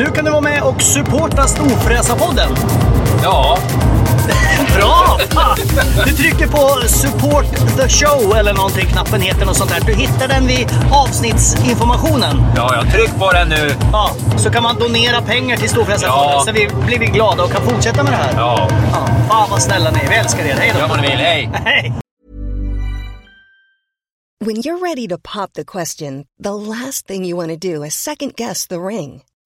Nu kan du vara med och supporta Storfräsarpodden. Ja, Bra! Fan! Du trycker på support the show eller någonting, knappen heter något sånt där. Du hittar den vid avsnittsinformationen. ja, jag tryck på den nu. Ja, så kan man donera pengar till Storfräsarfonden Ja. så vi blir vi glada och kan fortsätta med det här. Ja, Ja, fan vad snälla ni är. Vi älskar er. Hej då! gör vad ni vill. Hej! Hej! When you're ready to pop the question, the last thing you want to do is second guess the ring.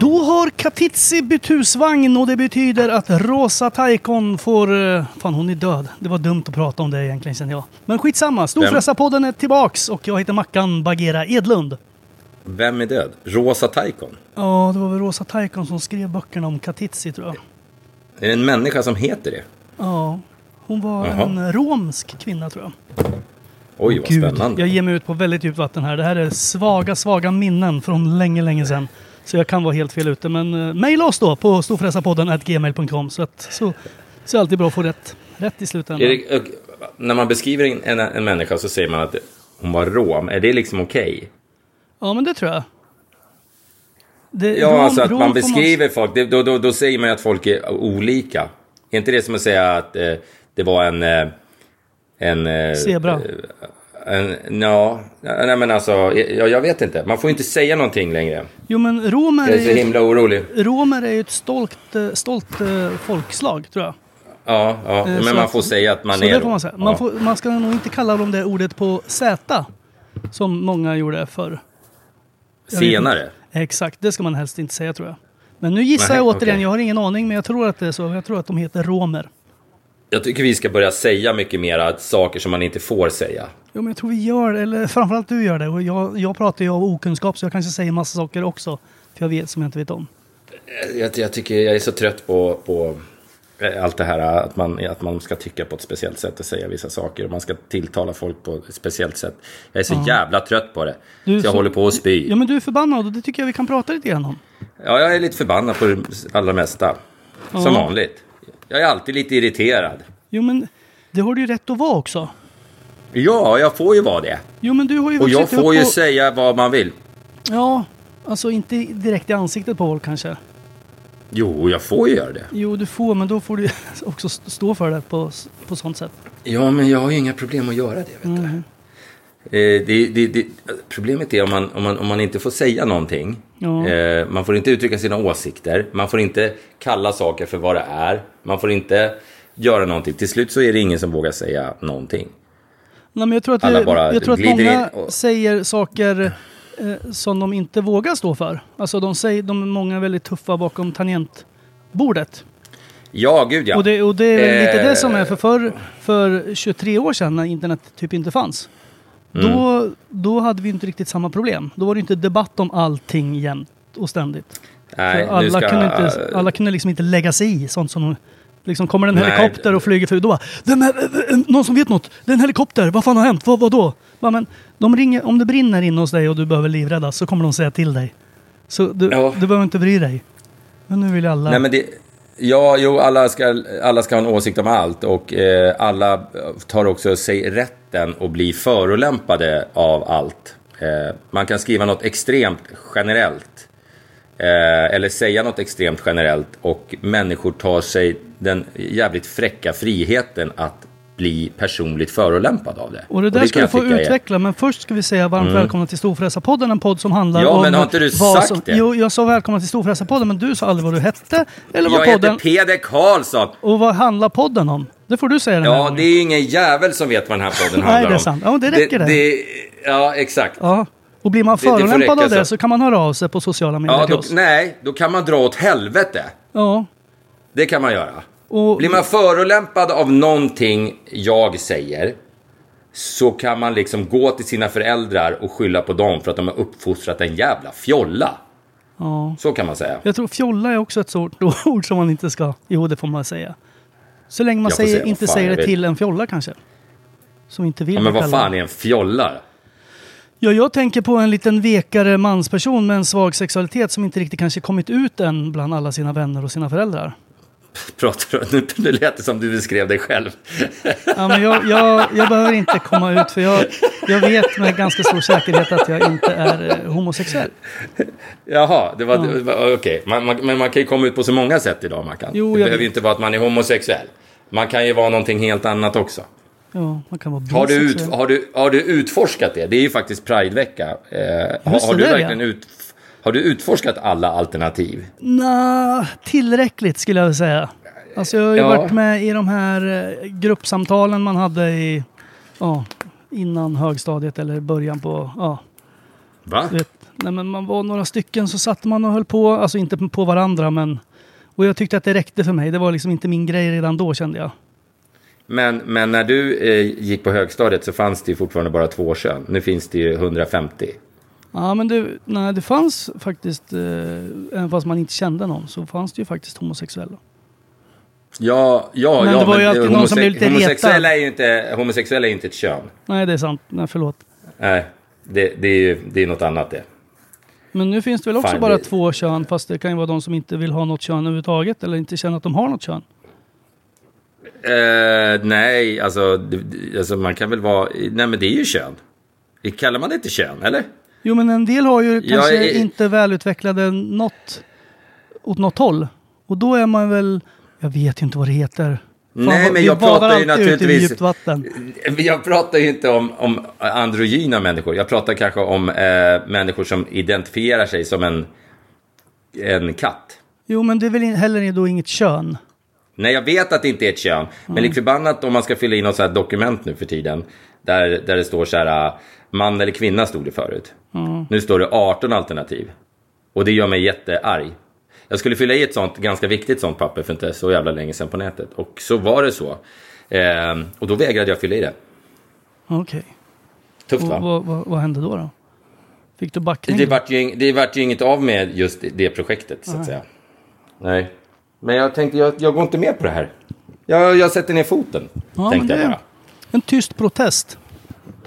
Då har Katitzi bytt husvagn och det betyder att Rosa Taikon får... eh, Fan, hon är död. Det var dumt att prata om det egentligen känner jag. Men skitsamma. Storfräsarpodden är tillbaks och jag heter Mackan Bagera Edlund. Vem är död? Rosa Taikon? Ja, det var väl Rosa Taikon som skrev böckerna om Katitzi tror jag. Är det en människa som heter det? Ja. Hon var Jaha. en romsk kvinna tror jag. Oj, vad spännande. jag ger mig ut på väldigt djupt vatten här. Det här är svaga, svaga minnen från länge, länge sedan. Så jag kan vara helt fel ute. Men uh, mejla oss då på storfräsarpodden gmail.com så, att, så, så är det alltid bra att få rätt, rätt i slutändan. Det, när man beskriver en, en, en människa så säger man att hon var rom. Är det liksom okej? Ja, men det tror jag. Det, Ja, rom- alltså att man beskriver folk, det, då, då, då säger man ju att folk är olika. Är inte det som att säga att eh, det var en... Eh, en eh, Zebra. En, ja, nej men alltså, jag, jag vet inte. Man får inte säga någonting längre. Jo, men romer Jag är så är, himla orolig. romer är ju ett stolt, eh, stolt eh, folkslag, tror jag. Ja, ja Eh, så men man får säga att man så är det får man säga. Ja. Man, får, man ska nog inte kalla dem det ordet på Z, som många gjorde förr. Senare. Exakt, det ska man helst inte säga tror jag. Men nu gissar Nej, jag återigen, okej. jag har ingen aning, men jag tror att det är så. Jag tror att de heter romer. Jag tycker vi ska börja säga mycket mera saker som man inte får säga. Jo, men jag tror vi gör det, eller framförallt du gör det. Och jag, jag pratar ju av okunskap, så jag kanske säger massa saker också. För jag vet som jag inte vet om. Jag, jag tycker jag är så trött på, på eh, allt det här att man, att man ska tycka på ett speciellt sätt och säga vissa saker. Och man ska tilltala folk på ett speciellt sätt. Jag är så jävla trött på det. Du, så jag så- håller på att spy. Ja, men du är förbannad och det tycker jag vi kan prata lite grann om. Ja, jag är lite förbannad på det allra mesta. Som vanligt. Jag är alltid lite irriterad. Jo, men det har du ju rätt att vara också. Ja, jag får ju vara det. Jo, men du har ju Och jag får ju och- säga vad man vill. Ja, alltså inte direkt i ansiktet på folk kanske. Jo, jag får ju göra det. Jo, du får, men då får du också stå för det på, på sånt sätt. Ja, men jag har ju inga problem att göra det. Vet du. Mm. Eh, det, det, det, problemet är om man, om, man, om man inte får säga någonting. Ja. Eh, man får inte uttrycka sina åsikter. Man får inte kalla saker för vad det är. Man får inte göra någonting. Till slut så är det ingen som vågar säga någonting. Nej, men jag tror att, Alla bara jag tror att många och- säger saker eh, som de inte vågar stå för. Alltså de säger, de är många väldigt tuffa bakom tangentbordet. Ja, gud ja. Och, det, och det är väl lite Eh. det som är för förr, för 23 år sedan när internet typ inte fanns. Mm. Då, då hade vi inte riktigt samma problem. Då var det inte debatt om allting jämt och ständigt. Nej, alla, ska, kunde inte, alla kunde liksom inte lägga sig i sånt som Liksom kommer en Nej. helikopter och flyger förbi, då bara Vem är, äh, äh, Någon som vet något? Det är en helikopter, vad fan har hänt? Vad, vad då? Bara, men de ringer, om det brinner inne hos dig och du behöver livräddas så kommer de säga till dig. Så du, Ja. du behöver inte bry dig. Men nu vill alla... Nej, men det, ja, jo, alla ska, alla ska ha en åsikt om allt och eh, alla tar också sig rätten att bli förolämpade av allt. Eh, man kan skriva något extremt generellt eh, eller säga något extremt generellt och människor tar sig den jävligt fräcka friheten att bli personligt förolämpad av det. Och det där kan ska du få tycka är- utveckla, men först ska vi säga varmt välkomna till Storfräsarpodden, en podd som handlar Ja, om... men har inte du sagt som, det? Jo, jag sa välkomna till Storfräsarpodden, men du sa aldrig vad du hette, eller vad Jag heter podden... Peder Karlsson. Och vad handlar podden om? Det får du säga den här Ja, gången. det är ju ingen jävel som vet vad den här podden Nej, handlar om. det är sant. Ja, det räcker det. Ja, exakt. Ja. Och blir man det förolämpad av det så. kan man höra av sig på sociala medier Ja, till då, oss. nej, då kan man dra åt helvete. Ja. Det kan man göra. Och, Blir man förolämpad av någonting jag säger så kan man liksom gå till sina föräldrar och skylla på dem för att de har uppfostrat en jävla fjolla. ja. Så kan man säga. Jag tror fjolla är också ett ord som man inte ska... Jo, det får man säga. Så länge man säger, säga inte säger det till en fjolla kanske. Som inte vill Ja, men vad fan är en fjolla? Ja, jag tänker på en liten vekare mansperson med en svag sexualitet som inte riktigt kanske kommit ut än bland alla sina vänner och sina föräldrar. Pratar du? Nu, lät det som du beskrev dig själv. Ja, men jag, jag, jag behöver inte komma ut för jag, jag vet med ganska stor säkerhet att jag inte är eh, homosexuell. Jaha, det var, det var okej. Man, men man kan ju komma ut på så många sätt idag, Mackan. Jo, det behöver ju inte vara att man är homosexuell. Man kan ju vara någonting helt annat också. Ja, man kan vara Har du, ut, har, du, har du utforskat det? Det är ju faktiskt Pridevecka. Eh, har, har, du verkligen ut, har du utforskat alla alternativ? Nå, tillräckligt skulle jag vilja säga. Alltså jag har ju Ja. varit med i de här eh, gruppsamtalen man hade i, ja, innan högstadiet eller början på, ja, Va? nej, men man var några stycken så satt man och höll på, alltså inte på varandra men, och jag tyckte att det räckte för mig. Det var liksom inte min grej redan då kände jag. Men, men när du eh, gick på högstadiet så fanns det ju fortfarande bara två kön. Nu finns det ju 150. Ja men det, nej, det fanns faktiskt, eh, även fast man inte kände någon, så fanns det ju faktiskt homosexuella. Ja, ja, Men ja, det var ju alltid någon som blev lite homosexuella retad. är ju inte, homosexuella är ju inte ett kön. Nej det är sant, nej förlåt. Nej, det, det är ju det är något annat det. Men nu finns det väl också Fan, bara det- två kön, fast det kan ju vara de som inte vill ha något kön överhuvudtaget eller inte känner att de har något kön. Eh, nej, alltså, det- det- alltså man kan väl vara... Nej, men det är ju kön. Kallar man det inte kön, eller? Jo men en del har ju kanske jag- inte välutvecklade något åt något håll. Och då är man väl, jag vet ju inte vad det heter. Fan, Nej, men jag pratar ju naturligtvis-. Jag pratar ju inte om, om androgyna människor. Jag pratar kanske om eh, människor som identifierar sig som en, en katt. Jo men det är väl heller då inget kön. Nej, jag vet att det inte är ett kön. Men lik förbannat om man ska fylla i något så här dokument nu för tiden. Där, där det står så här, äh, man eller kvinna stod det förut. Nu står det 18 alternativ. Och det gör mig jättearg. Jag skulle fylla i ett sånt ganska viktigt sånt papper för inte så jävla länge sedan på nätet. Och så var det så. Eh, och då vägrade jag fylla i det. Okej. Tufft Och va? vad, vad, vad hände då? då? Fick du backning? Det vart, ju, det vart ju inget av med just det- projektet så att säga. Nej. Men jag tänkte, jag, jag går inte med på det här. Jag, jag sätter ner foten, Ja, tänkte jag bara. En tyst protest.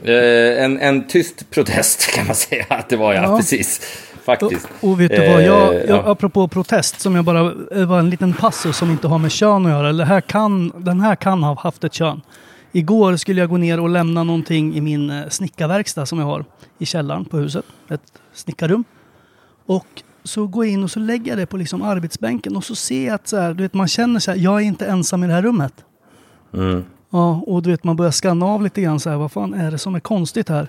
Eh, en, en tyst protest kan man säga att det var, ja. Ja. Precis. Faktiskt. Och, och vet du vad, jag, Eh, jag, ja. apropå protest, som jag bara, det var en liten passus som inte har med kön att göra. Eller här kan, den här kan ha haft ett kön. Igår skulle jag gå ner och lämna någonting i min eh, snickarverkstad som jag har i källaren på huset. Ett snickarrum. Och så går jag in och så lägger jag det på liksom arbetsbänken och så ser jag att så här, du vet, man känner så här, jag är inte ensam i det här rummet. Mm. Ja, och du vet man börjar skanna av lite grann så här, vad fan är det som är konstigt här?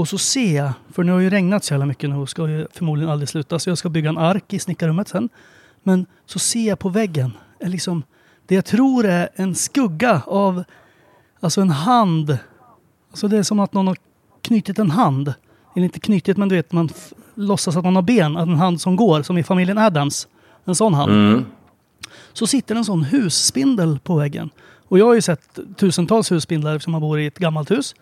Och så ser jag, för nu har ju regnat så jävla mycket nu och ska ju förmodligen aldrig sluta, så jag ska bygga en ark i snickarrummet sen. Men så ser jag på väggen, är liksom, det jag tror är en skugga av, alltså en hand. Alltså det är som att någon har knutit en hand. Eller inte knutit, men du vet, man låtsas att man har ben, att en hand som går, som i familjen Adams. En sån hand Mm. så sitter en sån husspindel på väggen. Och jag har ju sett tusentals husspindlar eftersom man bor i ett gammalt hus.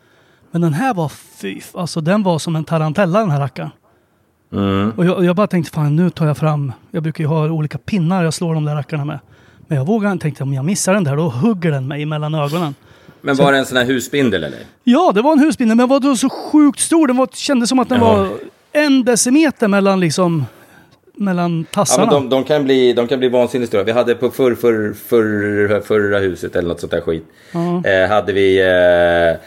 Men den här var fy, alltså den var som en tarantella den här rackaren. Mm. Och jag, och jag bara tänkte, fan nu tar jag fram, jag brukar ju ha olika pinnar jag slår de där rackarna med. Men jag vågade inte, tänkte om jag missar den där då hugger den mig mellan ögonen. Men var det en sån här husspindel eller? Ja, det var en husbindel, men den var så sjukt stor. Den var, kändes som att den Jaha. var en decimeter mellan liksom mellan Ja, tassarna. men de, de, kan bli, de kan bli vansinnigt stora. Vi hade på förr, förr, förr, förra huset eller något sånt där skit. Eh, hade vi eh,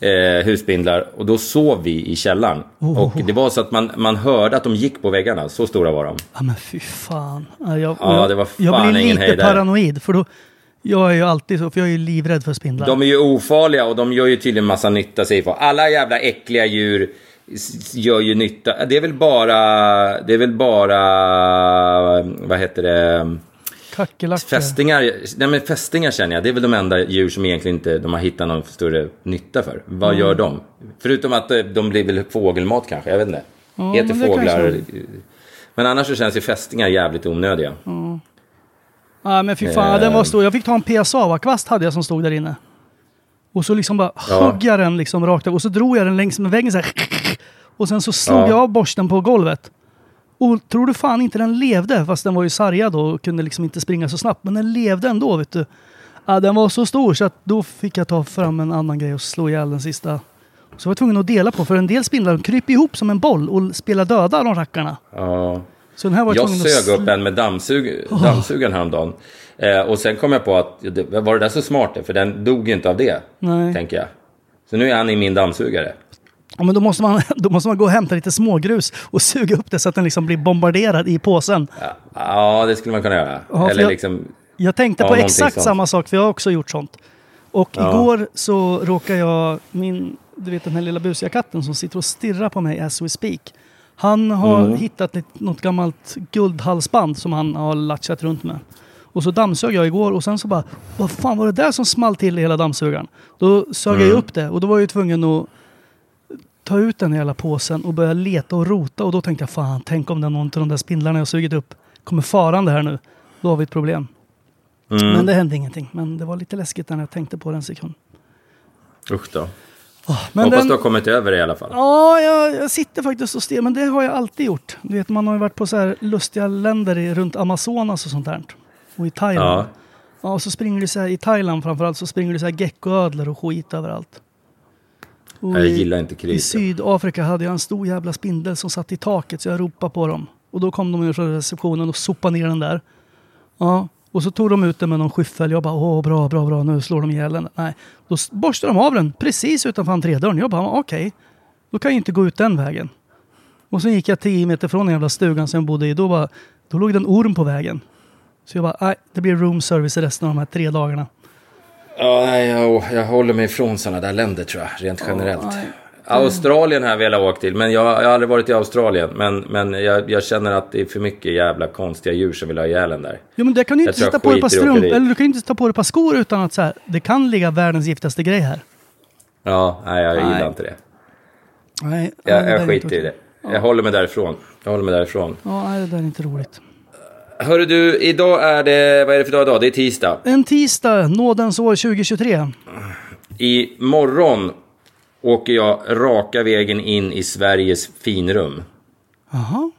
eh, husspindlar och då sov vi i källaren. Oh. Och det var så att man, man hörde att de gick på väggarna. Så stora var de. Ja men fy fan. Ja, Jag, Ja, jag, det var jag fan blir ingen lite paranoid. För då, jag är ju alltid så, för jag är ju livrädd för spindlar. De är ju ofarliga och de gör ju tydligen massa nytta säger folk. Alla jävla äckliga djur gör ju nytta. Det är väl bara, det är väl bara, vad heter det? Kackerlackor. Fästingar, nej men fästingar känner jag, det är väl de enda djur som egentligen inte de har hittat någon större nytta för. Vad Mm. gör de? Förutom att eh, de blir väl fågelmat kanske, jag vet inte. Ja, Heter men fåglar. Men annars så känns ju fästingar jävligt onödiga. Ja men fy fan, Eh. den var stor. Jag fick ta en PSA-kvast hade jag som stod där inne. Och så liksom bara Ja. högg jag den liksom rakt av och så drog jag den längs med väggen så här. Och sen så slog Ja. jag av borsten på golvet. Och tror du fan inte den levde, fast den var ju sargad och kunde liksom inte springa så snabbt. Men den levde ändå vet du. Ja, den var så stor så att då fick jag ta fram en annan grej och slå ihjäl den sista. Så var jag tvungen att dela på, för en del spindlar kryper ihop som en boll och spelar döda de rackarna. Ja. Så den här var Jag att sög sl- upp en med dammsug, dammsugaren häromdagen. Eh, och sen kom jag på att, var det där så smart det? För den dog ju inte av det, Nej. tänker jag. Så nu är han i min dammsugare. Ja, men då måste, man, då måste man gå och hämta lite smågrus och suga upp det så att den liksom blir bombarderad i påsen. Ja, ja det skulle man kunna göra. Ja, Eller jag- liksom, Jag tänkte Ja, på exakt sånt. samma sak, för jag har också gjort sånt. Och igår så råkade jag, min, du vet den här lilla busiga katten som sitter och stirrar på mig as we speak. Han har Mm. hittat ett, något gammalt guldhalsband som han har latchat runt med. Och så dammsög jag igår och sen så bara, vad fan var det där som small till i hela dammsugaren? Då sög jag Mm. upp det och då var jag ju tvungen att ta ut den hela påsen och börja leta och rota och då tänkte jag fan, tänk om det är någon av de där spindlarna jag sugit upp kommer farande här nu. Då har vi ett problem. mm, Men det hände ingenting. Men det var lite läskigt när jag tänkte på den sekund. usch då. Men Hoppas den, du har kommit över det i alla fall. Ja, jag, jag sitter faktiskt och stel, men det har jag alltid gjort. Du vet, man har ju varit på så här lustiga länder i, runt Amazonas och sånt där. Och i Thailand. Ja. Ja. och så springer du så här, i Thailand framförallt, så springer du så här geckoödlor och skit överallt. Och Jag i- gillar inte I krig. Sydafrika hade jag en stor jävla spindel som satt i taket så jag ropade på dem. Och då kom de ur från receptionen och sopade ner den där. Ja, och så tog de ut den med någon skyffel. Jag bara åh bra, bra, bra, nu slår de ihjäl den. Nej, då borstade de av den precis utanför entrédörren. Jag bara okej, då kan jag inte gå ut den vägen. Och så gick jag tio meter från den jävla stugan som jag bodde i. Då, bara, då låg det en orm på vägen. Så jag bara, nej, det blir room service i resten av de här tre dagarna. Ja, jag, jag håller mig ifrån sådana där länder tror jag, rent generellt. nej. Australien har jag velat åka till, men jag, jag har aldrig varit i Australien. Men, men jag, jag känner att det är för mycket jävla konstiga djur som vill ha ihjäl en där. Jo men det kan Jag inte sätta på dig ett par strumpor, eller du kan ju inte ta på dig ett par skor utan att så här, det kan ligga världens giftigaste grej här. Ja, nej, jag Nej. gillar inte det. Nej, Jag, nej, jag skiter i det. Jag håller mig därifrån. Jag håller mig därifrån. Ja, nej, det där är inte roligt. Hörru du, idag är det, vad är det för dag idag? Det är tisdag. En tisdag, nådens år 2023. I morgon åker jag raka vägen in i Sveriges finrum. Jaha.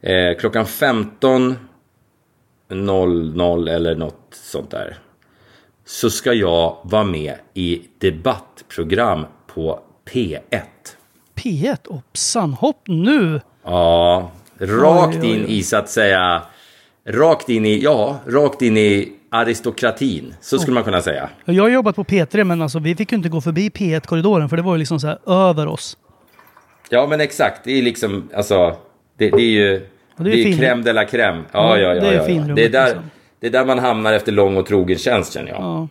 Eh, klockan 15.00 eller något sånt där. Så ska jag vara med i debattprogram på P1. P1, hoppsan, hopp nu! Ja, rakt Oj, oj, in oj. i så att säga, rakt in i, ja, rakt in i aristokratin. Så skulle man kunna säga. Jag har jobbat på P3 men alltså vi fick ju inte gå förbi P1-korridoren för det var ju liksom så här över oss. Ja, men exakt. Det är liksom, alltså, det, det är ju, det det är är fin- crème de la crème. Ja, Ja, ja, ja. det är ja, ja. Det är där, liksom. det är där man hamnar efter lång och trogen tjänst, känner jag. Ja.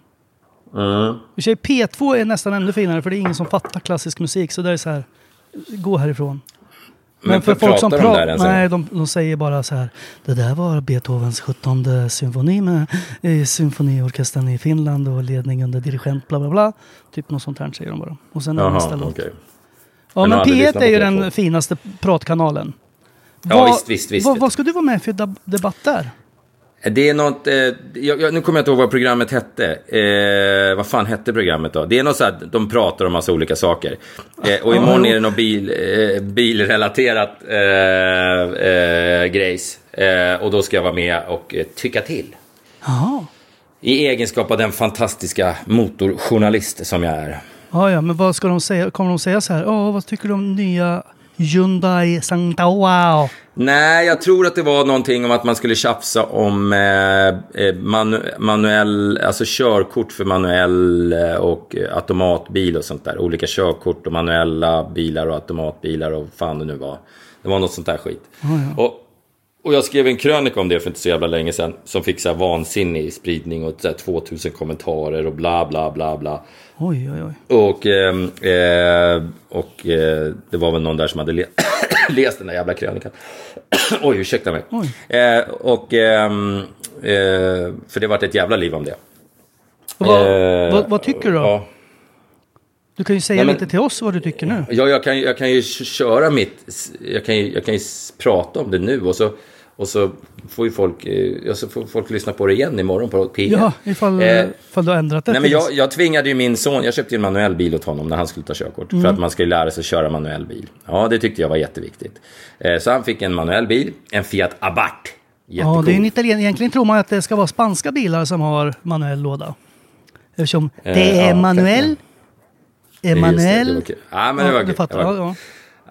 Mm. Sig P2 är nästan ännu finare för det är ingen som fattar klassisk musik så det är så här, gå härifrån. Men, för pratar de där ens? Nej, de, de säger bara så här. Det där var Beethovens 17 symfoni med eh, symfoniorkestern i Finland och ledning under dirigent bla bla bla. Typ något sånt här säger de bara. Och sen är nästa låt. okej. Ja, Men men har aldrig P1 lyssnat är ju den P2. finaste pratkanalen. Ja, visst, visst, visst. Vad, vad ska du vara med för deb- debatt där? Det är något, eh, jag, nu kommer jag inte ihåg vad programmet hette. Eh, vad fan hette programmet då? Det är något så att de pratar om massa olika saker. Eh, och imorgon är det något bil, eh, bilrelaterat eh, eh, grejs. Eh, och då ska jag vara med och eh, tycka till. Jaha. I egenskap av den fantastiska motorjournalist som jag är. Ja, ja, men vad ska de säga? Kommer de säga så här? Ja, vad tycker du om nya Hyundai Santa Wow? Nej, jag tror att det var någonting om att man skulle tjafsa om eh, eh, manu manuell, alltså körkort för manuell eh, och automatbil och sånt där. Olika körkort och manuella bilar och automatbilar och fan det nu var. Det var något sånt där skit. Och, och jag skrev en krönika om det för inte så jävla länge sedan. Som fick så här vansinnig spridning och så här 2000 kommentarer och bla bla bla bla. Oj, oj, oj. Och, ehm, eh, och eh, det var väl någon där som hade le läst den där jävla krönikan. Oj, ursäkta mig. Oj. Eh, och, ehm, eh, för det vart ett jävla liv om det. Vad, Eh, vad, vad tycker du då? Ja, Du kan ju säga Nej, men- lite till oss vad du tycker nu. ja jag, kan, jag kan ju köra mitt... Jag kan ju, jag kan ju prata om det nu och så, och så får ju folk, eh, ja, så får folk lyssna på det igen imorgon på P1. Ja, ifall, Eh, ifall du har ändrat det. Nej, men jag, jag tvingade ju min son, jag köpte ju en manuell bil åt honom när han skulle ta körkort. För att man skulle lära sig köra manuell bil. Ja, det tyckte jag var jätteviktigt. Eh, så han fick en manuell bil, en Fiat Abarth. Ja, Jättecool. det är en italiensk. Egentligen tror man att det ska vara spanska bilar som har manuell låda. Eftersom det Eh, är ja, manuell. Det är just det, det Emanuel. Ja, men det var fattar. Det var-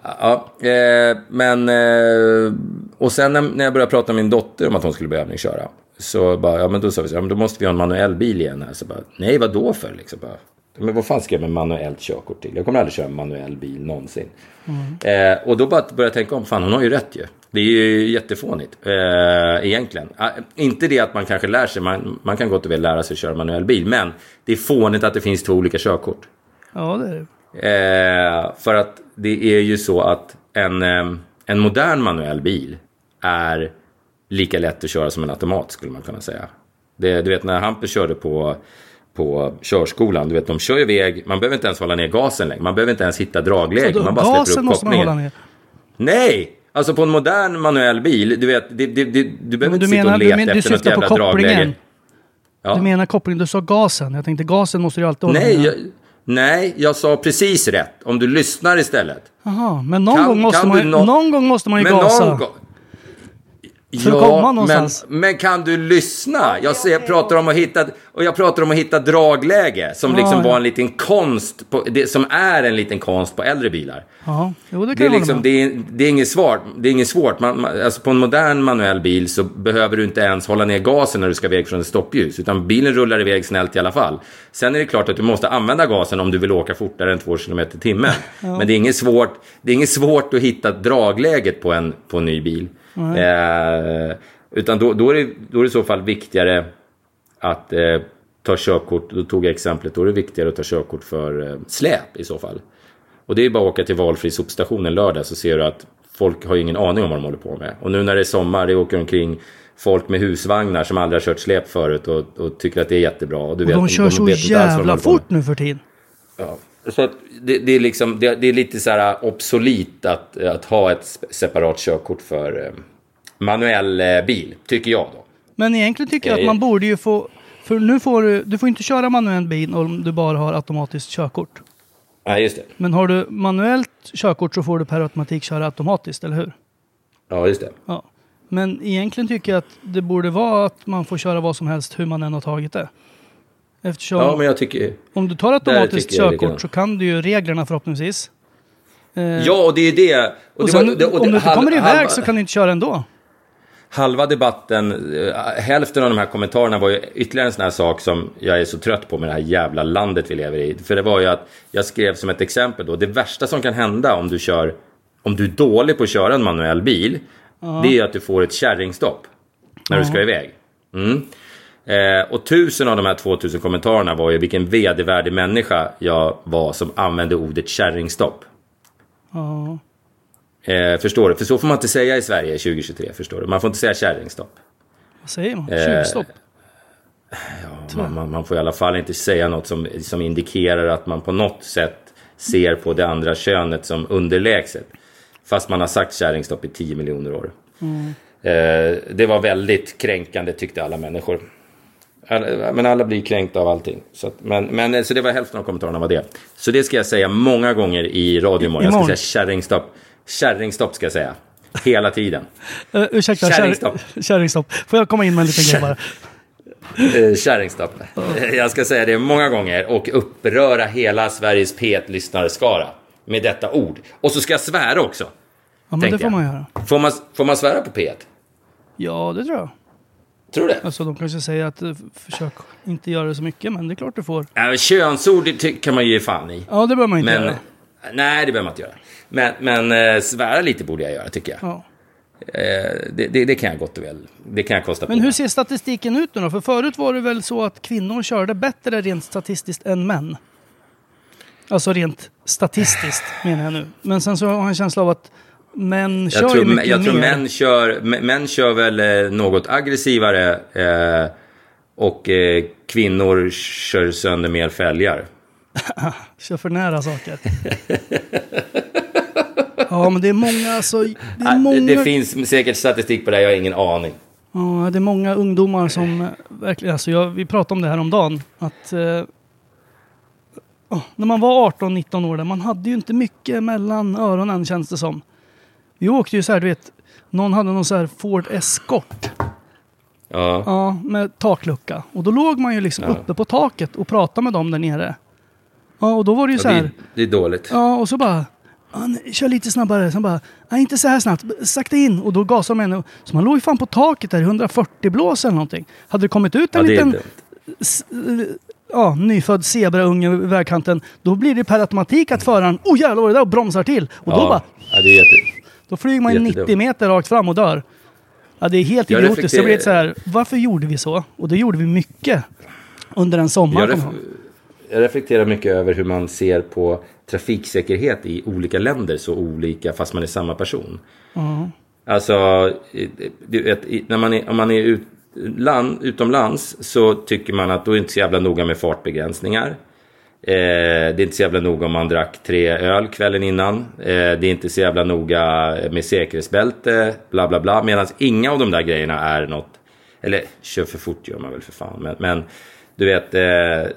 Ja, eh, men... Eh, och sen när, när jag började prata med min dotter om att hon skulle börja övningsköra. Så bara, ja men då sa vi så, ja, men då måste vi ha en manuell bil igen här. Så bara, nej vad då för liksom? Bara, men vad fan ska jag med manuellt körkort till? Jag kommer aldrig köra en manuell bil någonsin. Eh, och då bara började jag tänka om, fan hon har ju rätt ju. Det är ju jättefånigt eh, egentligen. Ah, inte det att man kanske lär sig, man, man kan gott och väl lära sig köra manuell bil. Men det är fånigt att det finns två olika körkort. ja, det är det. Eh, för att det är ju så att en, eh, en modern manuell bil är lika lätt att köra som en automat skulle man kunna säga. Det, du vet när Hampus körde på, på körskolan, du vet de kör iväg, man behöver inte ens hålla ner gasen längre, man behöver inte ens hitta dragläge, man bara släpper gasen upp måste man hålla kopplingen. ner. Nej! Alltså på en modern manuell bil, du vet, det, det, det, du behöver Men inte du sitta menar, och du, leta men, du efter något jävla dragläge. kopplingen. Ja. Du menar kopplingen, du sa gasen. Jag tänkte gasen måste du alltid hålla Nej, jag, nej, jag sa precis rätt. Om du lyssnar istället. Jaha, men någon, Kan- gång måste kan man, du nå- någon gång måste man ju Men gasa. någon För att komma någonstans. Men, men kan du lyssna? Jag, ser, jag pratar om att hitta, och jag pratar om att hitta dragläge som Ja, liksom ja. var en liten konst, på, det, som är en liten konst på äldre bilar. Ja, jo det kan Det är, liksom, det, är, det är inget svårt. Det är inget svårt. Man, man, alltså på en modern manuell bil så behöver du inte ens hålla ner gasen när du ska iväg från ett stoppljus. Utan bilen rullar iväg snällt i alla fall. Sen är det klart att du måste använda gasen om du vill åka fortare än 2 km i timmen. Men det är, inget svårt, det är inget svårt att hitta dragläget på en, på en ny bil. Eh, utan då, då, är det, då är det i så fall viktigare att eh, ta körkort. Då tog jag exemplet. Då är det viktigare att ta körkort för eh, släp i så fall. Och det är bara att åka till valfri sopstation en lördag så ser du att folk har ju ingen aning om vad de håller på med. Och nu när det är sommar, det åker omkring folk med husvagnar som aldrig har kört släp förut och, och tycker att det är jättebra. Och, du Och vet, de kör så de jävla håller på med. fort nu för tiden. Ja. Så att det, det, är liksom, det, det är lite så här obsolit att, att ha ett separat körkort för eh, manuell eh, bil, tycker jag då. Men egentligen tycker jag att Eh. man borde ju få... För nu får du... Du får inte köra manuell bil om du bara har automatiskt körkort. Nej, just det. Men har du manuellt körkort så får du per automatik köra automatiskt, eller hur? Ja, just det. Ja. Men egentligen tycker jag att det borde vara att man får köra vad som helst hur man än har tagit det. Eftersom Ja, men jag tycker... om du tar automatiskt körkort så kan du ju reglerna förhoppningsvis. Eh, Ja, och det är det. och det sen, var- det- och om du inte kommer iväg halva- så kan du inte köra ändå. halva debatten, eh, hälften av de här kommentarerna var ju ytterligare en sån här sak som jag är så trött på med det här jävla landet vi lever i. För det var ju att jag skrev som ett exempel då, det värsta som kan hända om du kör, om du är dålig på att köra en manuell bil, det är att du får ett kärringstopp när du ska iväg. Mm. Eh, och tusen av de här 2000 kommentarerna var ju vilken vedervärdig människa jag var som använde ordet kärringstopp. Ja. Eh, förstår du? För så får man inte säga i Sverige 2023, förstår du? Man får inte säga kärringstopp. Vad säger man? Eh, Tjuvstopp? Man, man, får i alla fall inte säga något som, som indikerar att man på något sätt ser på det andra könet som underlägset. Fast man har sagt kärringstopp i 10 miljoner år. Eh, det var väldigt kränkande tyckte alla människor. Men alla blir kränkta av allting. Så, att, men, men, eh, så det var hälften av kommentarerna var det. Så det ska jag säga många gånger i radio imorgon. Jag ska säga kärringstopp. Kärringstopp ska jag säga. Hela tiden. Uh, ursäkta, Kärringstopp. kärringstopp. Får jag komma in med en liten grej bara? Eh, Kärringstopp. Jag ska säga det många gånger och uppröra hela Sveriges P1-lyssnarskara med detta ord. Och så ska jag svära också. Ja, men det får man göra. Får man, får man svära på P1? Ja, det tror jag. Tror du det? Alltså de kanske säger att eh, försök inte göra det så mycket, men det är klart du får. Ja, könsord kan man ju ge fan i. Ja, det behöver man inte Men, göra. nej, det behöver man inte göra. Men, men eh, svära lite borde jag göra, tycker jag. Ja. Eh, det, det, det kan jag gott och väl. Det kan jag kosta Men på hur mig. ser statistiken ut nu då? För förut var det väl så att kvinnor körde bättre rent statistiskt än män. Alltså rent statistiskt menar jag nu. Men sen så har jag en känsla av att män kör Jag tror, mycket jag tror mer. män, kör, män kör väl eh, något aggressivare eh, och eh, kvinnor kör sönder mer fälgar. Kör för nära saker. ja, men det är många alltså. Det är många, det, finns säkert statistik på det, jag har ingen aning. ja, det är många ungdomar som eh, verkligen, alltså jag, vi pratade om det här om dagen att eh, när man var 18-19 år, där, man hade ju inte mycket mellan öronen känns det som. Vi åkte ju så här, du vet, någon hade någon så här Ford Escort. Ja. Ja, med taklucka. Och då låg man ju liksom Ja. uppe på taket och pratade med dem där nere. Ja, och då var det ju så Ja, här. det, det är dåligt. Ja, och så bara... Nej, kör lite snabbare. Sen bara... Nej, inte så här snabbt. Sakta in. Och då gasade de ännu. Så man låg ju fan på taket där i 140 blås eller någonting. Hade det kommit ut en liten ja, nyfödd zebraunge vid vägkanten. Då blir det per automatik att föraren... Oh jävlar vad det där? Och bromsar till. Och då bara... Ja, det är jätte... Då flyger man ju Jättedumt. 90 meter rakt fram och dör. Ja, det är helt Jag idiotiskt. Så reflekterar- blir så här, varför gjorde vi så? Och det gjorde vi mycket under en sommar. Jag, ref jag jag reflekterar mycket över hur man ser på trafiksäkerhet i olika länder så olika fast man är samma person. Alltså, vet, i- när man är, om man är ut, land, utomlands så tycker man att då är inte så jävla noga med fartbegränsningar. Eh, det är inte så jävla noga om man drack tre öl kvällen innan. Eh, det är inte så jävla noga med säkerhetsbälte, bla bla bla. Medan inga av de där grejerna är något... Eller kör för fort gör man väl för fan. Men, men du vet, eh,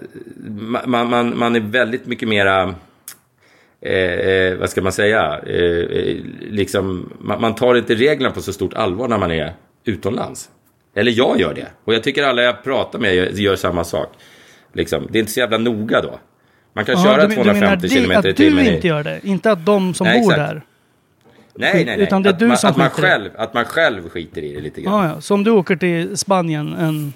man, man, man är väldigt mycket mera... Eh, eh vad ska man säga? Eh, eh liksom, man, man tar inte reglerna på så stort allvar när man är utomlands. Eller jag gör det. Och jag tycker alla jag pratar med gör, gör samma sak. Liksom, det är inte så jävla noga då. Man kan Ja, köra du, 250 du km i att timmen. du i- inte gör det? Inte att de som Nej, bor exakt. där? Nej, nej, nej. Utan det är att du man, som att man, själv, att man själv skiter i det lite grann. Ja, ja. Så om du åker till Spanien en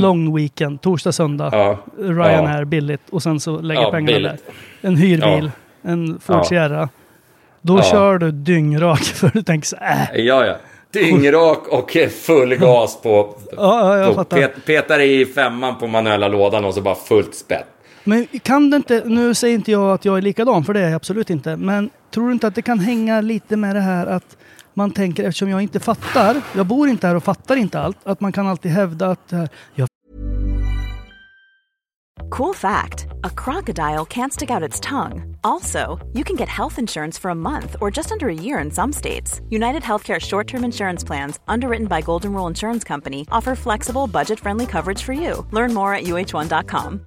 lång weekend, torsdag, söndag, Mm. Ja. Ryanair billigt och sen så lägger Ja, pengarna billigt. där. En hyrbil, Ja. en Ford Ja. Sierra. Då Ja. kör du dyngrak för du tänker så äh. Ja, ja. Dyngrak och full gas på... Ja, ja, jag på pet, petar i femman på manuella lådan och så bara fullt spett. Men kan det inte, nu säger inte jag att jag är likadan, för det är jag absolut inte. Men tror du inte att det kan hänga lite med det här att man tänker, eftersom jag inte fattar, jag bor inte här och fattar inte allt, att man kan alltid hävda att eh, jag Cool fact a crocodile can't stick out its tongue. Also, you can get health insurance for a month or just under a year in some states. United Healthcare short term insurance plans, underwritten by Golden Rule Insurance Company, offer flexible, budget friendly coverage for you. Learn more at uh1.com.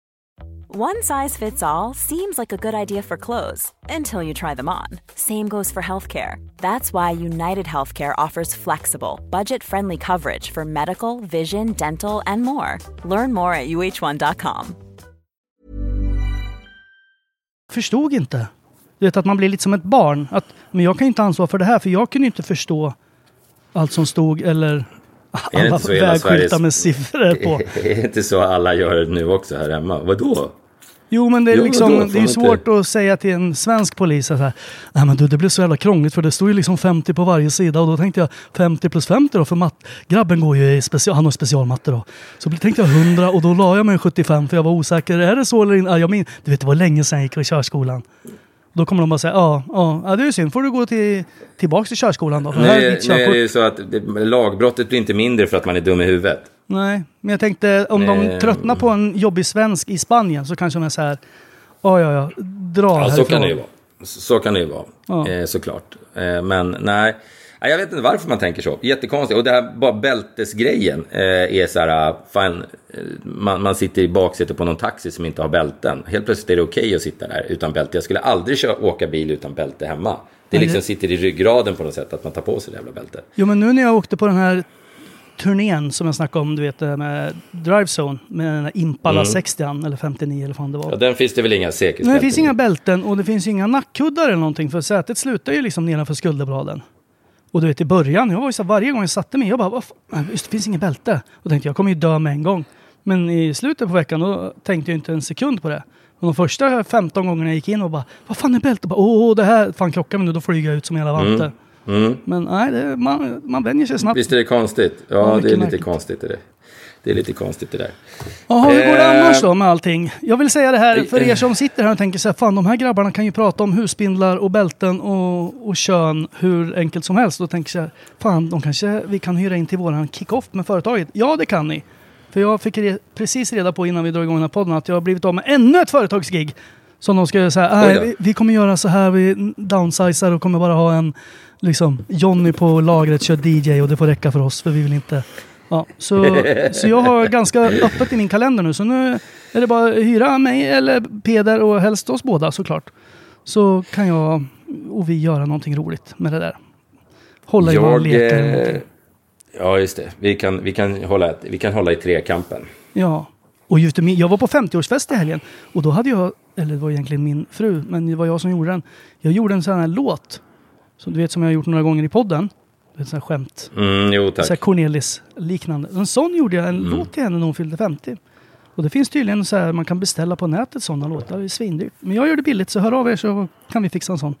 One size fits all seems like a good idea for clothes until you try them on. Same goes for healthcare. That's why United Healthcare offers flexible, budget friendly coverage for medical, vision, dental, and more. Learn more at uh1.com. förstod inte. Du vet att man blir lite som ett barn. Att, men jag kan inte ansvara för det här, för jag kunde inte förstå allt som stod eller alla vägskyltar med siffror på. Är det inte så alla gör nu också här hemma? Vadå? Jo, men det är, Jo, liksom, det är svårt inte- att säga till en svensk polis att så här, Nej men du, det blev så jävla krångligt för det står ju liksom 50 på varje sida och då tänkte jag 50 plus 50 då för matt, grabben går ju i special, han har specialmatte då. Så tänkte jag 100 och då la jag mig 75 för jag var osäker. Är det så eller inte? Ja, jag min, du vet det var länge sedan jag gick i körskolan. Då kommer de bara säga ja, ja, ja det är ju synd. Får du gå till, tillbaks till körskolan då. För Nu, här är är- ditt nu är körkort. det ju så att det, lagbrottet blir inte mindre för att man är dum i huvudet. Nej, men jag tänkte om de Eh. tröttnar på en jobbig svensk i Spanien så kanske de är så här. Ja, ja, ja. Dra Ja, så härifrån." kan det ju vara. Så så kan det ju vara, Ja. eh, såklart. Eh, men nej, jag vet inte varför man tänker så. Jättekonstigt. Och det här bara bältesgrejen eh, är så här, ah, fan, eh, man, man sitter i baksätet på någon taxi som inte har bälten. Helt plötsligt är det okej att sitta där utan bälte. Jag skulle aldrig köra, åka bil utan bälte hemma. Det liksom sitter i ryggraden på något sätt att man tar på sig det jävla bältet. Jo, men nu när jag åkte på den här turnén som jag snackade om, du vet, med Drive Zone med den här Impala 60 eller 59 eller vad det var. Mm. Ja, den finns det väl inga säkerhetsbälten Nej, det finns inga bälten och det finns inga nackkuddar eller någonting för sätet slutar ju liksom nedanför skulderbladen. Och du vet i början, jag var ju så varje gång jag satte mig, jag bara, "Vad just det finns inget bälte. Och tänkte jag kommer ju dö med en gång. Men i slutet på veckan då tänkte jag inte en sekund på det. Och de första 15 gångerna jag gick in och bara, vad fan är bältet? Åh, det här, fan krockar vi nu, då flyger jag ut som hela vante. Mm. Men nej, det, man, man vänjer sig snabbt. Visst är det konstigt? Ja, Ja, det är lite märkligt. konstigt det där. Det är lite konstigt det där. Jaha, hur går det Eh, annars då med allting? Jag vill säga det här för eh, er som sitter här och tänker så här, fan de här grabbarna kan ju prata om husspindlar och bälten och, och kön hur enkelt som helst. Då tänker jag, fan de kanske vi kan hyra in till våran kick-off med företaget. Ja, det kan ni. För jag fick re precis reda på innan vi drog igång den här podden att jag har blivit av med ännu ett företagsgig. Som de ska säga, då. vi, vi kommer göra så här, vi downsizar och kommer bara ha en, liksom, Johnny på lagret kör DJ och det får räcka för oss för vi vill inte Ja, så, så jag har ganska öppet i min kalender nu. Så nu är det bara att hyra mig eller Peder och helst oss båda såklart. Så kan jag och vi göra någonting roligt med det där. Hålla i Jag, eller eh, ja, just det. Vi kan, vi, kan hålla, vi kan hålla i trekampen. Ja. Och just det, jag var på 50-årsfest i helgen och då hade jag, eller det var egentligen min fru, men det var jag som gjorde den. Jag gjorde en sån här låt. Som du vet som jag har gjort några gånger i podden. Det är sån här skämt. Mm, jo, Så tack. här Cornelis-liknande. En sån gjorde jag en Mm. låt till henne när hon fyllde 50. Och det finns tydligen så här, man kan beställa på nätet sådana låtar. Det är svindyrt. Men jag gör det billigt, så hör av er så kan vi fixa en sån.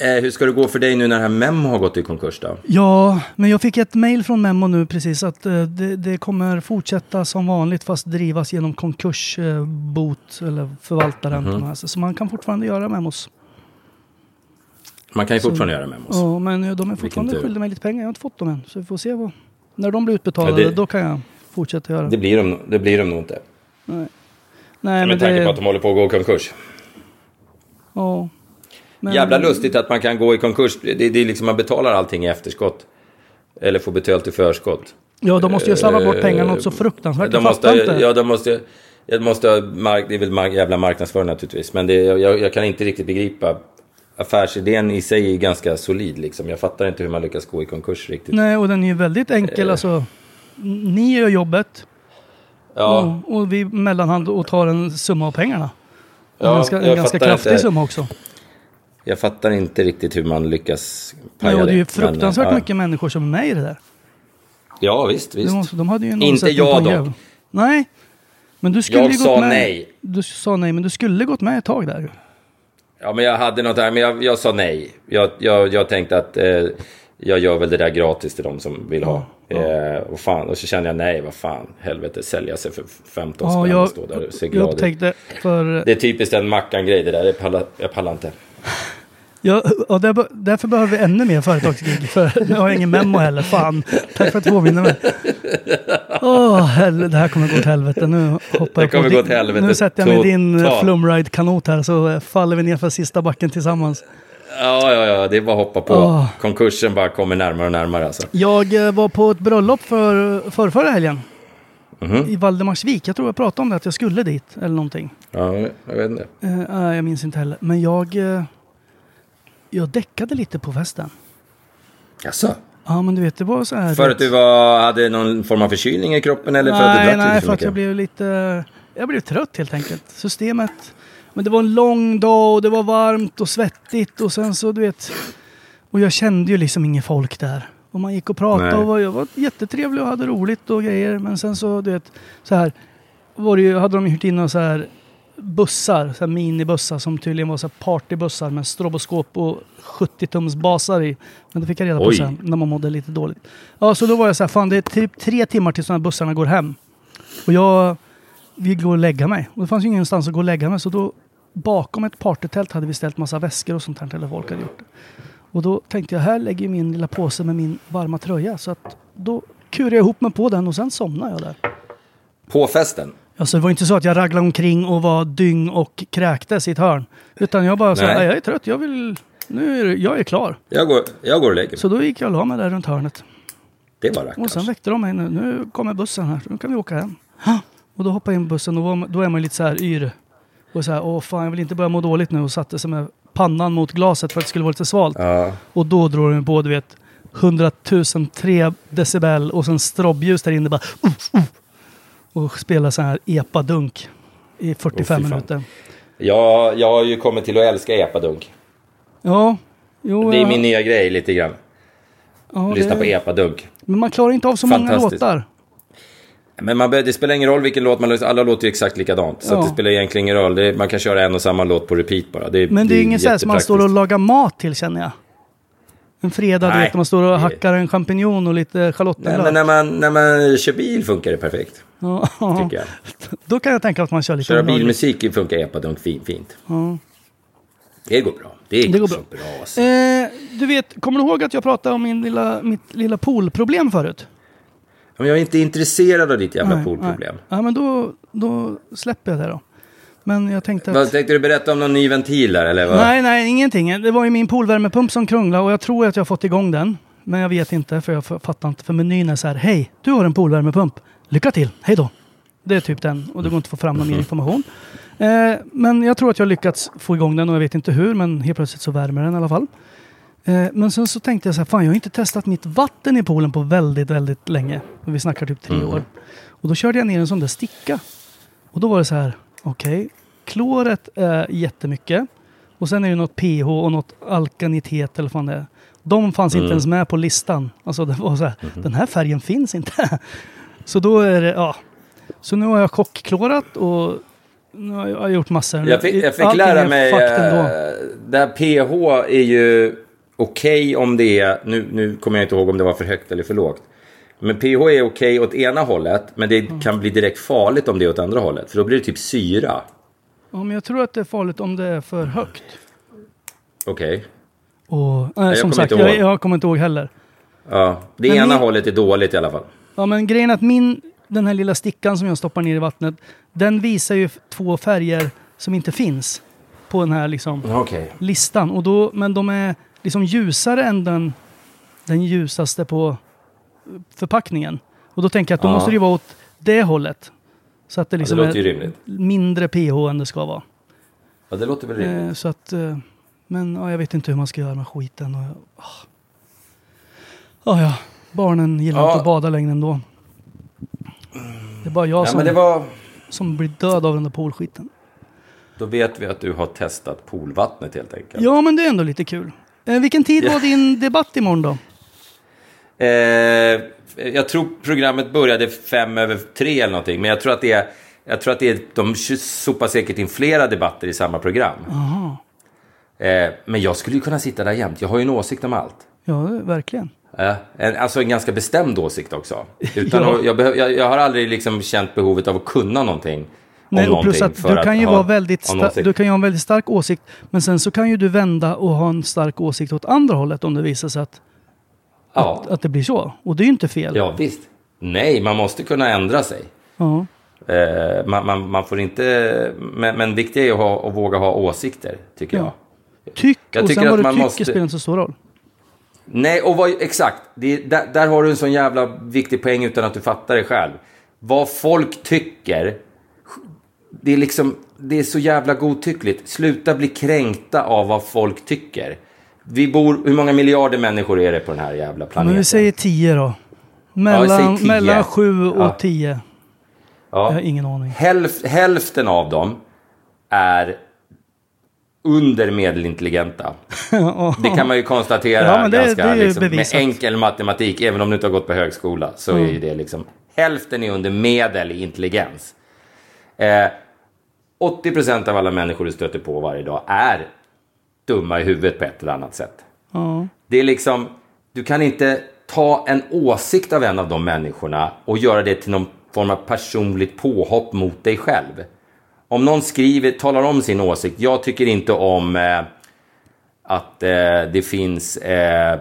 Eh, hur ska det gå för dig nu när det här Mem har gått i konkurs då? Ja, men jag fick ett mail från Memmo nu precis att eh, det, det kommer fortsätta som vanligt fast drivas genom konkursbot eller förvaltaren. De här. Så man kan fortfarande göra Memos. Man kan ju fortfarande göra Memos. Ja, men eh, de är fortfarande skyldiga mig lite pengar. Jag har inte fått dem än. Så vi får se vad... När de blir utbetalade, Ja, det- då kan jag fortsätta göra. Det blir de, det blir de nog inte. Nej, Nej men Med tanke det... på att de håller på att gå i konkurs. Ja. Men, Jävla lustigt att man kan gå i konkurs. Det, det är liksom man betalar allting i efterskott. Eller får betalt i förskott. Ja, de måste ju slarva bort pengarna något så Eh, fruktansvärt. De måste, inte. ja, de måste, jag måste ha mark, det är väl mark, jävla marknadsföring naturligtvis. Men det, jag, jag kan inte riktigt begripa. Affärsidén i sig är ganska solid liksom. Jag fattar inte hur man lyckas gå i konkurs riktigt. Nej, och den är ju väldigt enkel. Eh. Alltså, ni gör jobbet Ja, och, och vi mellanhand och tar en summa av pengarna. Ja, en ganska, en ganska kraftig inte. summa också. Jag fattar inte riktigt hur man lyckas paja och det är ju Men, fruktansvärt ja. mycket människor som är med i det där. Ja, visst, visst. Måste, de hade ju en Inte jag dock. jävel. Nej. Men du skulle Jag ju sa gått med. nej. Du sa nej, men du skulle gått med ett tag där. Ja, men jag hade något där, men jag, jag sa nej. Jag, jag, jag tänkte att eh, jag gör väl det där gratis till de som vill ha. Eh, och, fan, och så kände jag nej, vad fan, helvete, sälja sig för 15 Ja, spänn och stå där och se glad ut. Det är typiskt en Mackan-grej det där, jag pallar, jag pallar inte. Ja, och där, därför behöver vi ännu mer företagsgig. För nu har jag ingen memo heller. Fan. Tack för att du påminner mig. Åh, helvete. Det här kommer gå åt helvete. Nu hoppar Det jag på kommer din- gå åt helvete Nu sätter jag mig i din totalt. flumride-kanot här så eh, faller vi ner för sista backen tillsammans. Ja, ja, ja, det är bara att hoppa på. Åh. Konkursen bara kommer närmare och närmare alltså. Jag eh, var på ett bröllop för, för förra helgen. Mhm. I Valdemarsvik. Jag tror jag pratade om det, att jag skulle dit eller någonting. Ja, jag vet inte. Nej, jag minns inte heller. Men jag... eh, jag däckade lite på festen. Jaså? Ja, men du vet, det var så här... För att du var, hade någon form av förkylning i kroppen eller för att du nej, drack nej, lite för att jag blev lite... Jag blev trött helt enkelt. Systemet... Men det var en lång dag och det var varmt och svettigt och sen så du vet... Och jag kände ju liksom ingen folk där. Och man gick och pratade Nej. och var, jag var jättetrevlig och hade roligt och grejer. Men sen så du vet, så här... Var det ju, hade de hyrt in några så här bussar, så här minibussar som tydligen var så här partybussar med stroboskop och 70 tums basar i. Men det fick jag reda på Oj. sen när man mådde lite dåligt. Ja, så då var jag så här, fan det är typ tre timmar tills de här bussarna går hem. Och jag vill gå och lägga mig. Och det fanns ju ingenstans att gå och lägga mig så då bakom ett partytält hade vi ställt massa väskor och sånt här eller folk hade gjort det. Och då tänkte jag, här lägger jag min lilla påse med min varma tröja. Så att då kurade jag ihop mig på den och sen somnade jag där. På festen? Alltså det var inte så att jag raglade omkring och var dyng och kräktes i ett hörn. Utan jag bara sa, Nej. "Nej, jag är trött, jag vill... Nu är det, jag är klar. Jag går, jag går och lägger mig. Så då gick jag och la mig där runt hörnet. Det var Och rackarns. sen väckte de mig. Nu, nu kommer bussen här, nu kan vi åka hem. Och då hoppade jag in i bussen och var- då är man lite så här yr. Och så här, åh fan jag vill inte börja må dåligt nu och satte sig med pannan mot glaset för att det skulle vara lite svalt. Ja. Och då drog de på, du vet, 100 003 decibel och sen strobbljus där inne bara uh, uh, och spela så här epa-dunk i 45 Åh, fy fan. minuter. Jag, jag har ju kommit till att älska epadunk. Ja, jo, Det är ja, min nya grej lite grann. ja, Lyssna det- på epadunk. Men man klarar inte av så många låtar. Men man, det spelar ingen roll vilken låt man lyssnar Alla låter ju exakt likadant. Så Ja. att det spelar egentligen ingen roll. Det, man kan köra en och samma låt på repeat bara. Det, Men det är inget så här som man står och lagar mat till känner jag. En fredag, du Nej. vet, när man står och Det- hackar en champinjon och lite Nej, schalottenlök. men när man, när man kör bil funkar det perfekt. Ja, Tycker jag. Då kan jag tänka att man kör lite Köra bilmusik funkar epadunk fin, fint. Ja. Det går bra. Det, Det går så bra. bra alltså. Eh, du vet, kommer du ihåg att jag pratade om min lilla, mitt lilla poolproblem förut? Men jag är inte intresserad av ditt jävla Nej, poolproblem. nej. Ja, men då, då släpper jag det då. Men jag tänkte att... Vad tänkte du berätta om någon ny ventil där eller? Vad? Nej, nej, ingenting. Det var ju min poolvärmepump som krånglade och jag tror att jag har fått igång den. Men jag vet inte, för jag fattar inte. För menyn är så här, hej, du har en poolvärmepump. Lycka till, hej då. Det är typ den och det går inte att få fram någon mer information. Eh, men jag tror att jag har lyckats få igång den och jag vet inte hur, men helt plötsligt så värmer den i alla fall. Eh, men sen så tänkte jag så här, fan jag har inte testat mitt vatten i poolen på väldigt, väldigt länge. Vi snackar typ tre år. Och då körde jag ner en sån där sticka. Och då var det så här, okej, kloret är jättemycket. Och sen är det något pH och något alkanitet eller vad det är. De fanns inte ens med på listan. Alltså det var så här, den här färgen finns inte. Så då är det, ja. Så nu har jag chockklorat och nu har jag gjort massor. Jag fick, jag fick lära är mig... eh, det här pH är ju okej om det är... Nu, nu kommer jag inte ihåg om det var för högt eller för lågt. Men pH är okej åt ena hållet, men det Mm. kan bli direkt farligt om det är åt andra hållet. För då blir det typ syra. Ja, men jag tror att det är farligt om det är för högt. Okej. Och, nej, kommer som sagt, jag, jag kommer inte ihåg heller. Ja, det Men ena ni- hållet är dåligt i alla fall. Ja, men grejen är att min, den här lilla stickan som jag stoppar ner i vattnet, den visar ju två färger som inte finns på den här liksom Okej. listan. Och då, men de är liksom ljusare än den, den ljusaste på förpackningen. Och då tänker jag att då Ja. måste det vara åt det hållet. Så att det Ja, det liksom är rimligt. mindre pH än det ska vara. Ja, det låter väl rimligt. Eh, så att, eh, men ja, jag vet inte hur man ska göra med skiten. Och, ah. Ja, ja. Barnen gillar inte att bada längre ändå. Det är bara jag Ja, som, det var... som blir död av den där poolskiten. Då vet vi att du har testat poolvattnet helt enkelt. Ja, men det är ändå lite kul. Eh, vilken tid var din debatt imorgon då? Eh, jag tror programmet började fem över tre eller någonting. Men jag tror att det är, jag tror att det är, de sopar säkert in flera debatter i samma program. Eh, men jag skulle ju kunna sitta där jämt. Jag har ju en åsikt om allt. Ja, verkligen. Eh, en, alltså en ganska bestämd åsikt också. Utan Ja. att, jag, behöv, jag, jag har aldrig liksom känt behovet av att kunna någonting. Nej, och plus att du kan ju ha- vara väldigt du kan ju ha en väldigt stark åsikt. Men sen så kan ju du vända och ha en stark åsikt åt andra hållet om det visar sig att, ja. att det blir så. Och det är ju inte fel. ja, visst. Nej, man måste kunna ändra sig. Ja. Eh, man, man, man får inte... Men, men viktigt är ju att, ha, att våga ha åsikter, tycker Ja. jag. Tyck Jag och tycker sen att vad du tycker måste- spelar inte så stor roll. Nej, och vad, exakt. Det, är- där, där har du en sån jävla viktig poäng utan att du fattar det själv. Vad folk tycker, det är liksom, det är så jävla godtyckligt. Sluta bli kränkta av vad folk tycker. Vi bor, hur många miljarder människor är det på den här jävla planeten? Men vi säger 10 då. Ja, Mellan, säg 10. mellan 7 och Ja. 10. Jag ja. har ingen aning. Hälf, hälften av dem är under medelintelligenta. Det kan man ju konstatera Ja, det- ganska det liksom, med enkel matematik. Även om du inte har gått på högskola så är ju det liksom hälften är under medel i intelligens. Eh, 80 procent av alla människor du stöter på varje dag är dumma i huvudet på ett eller annat sätt. Ja. Det är liksom, du kan inte ta en åsikt av en av de människorna och göra det till någon form av personligt påhopp mot dig själv. Om någon skriver, talar om sin åsikt, jag tycker inte om eh, att eh, det finns eh,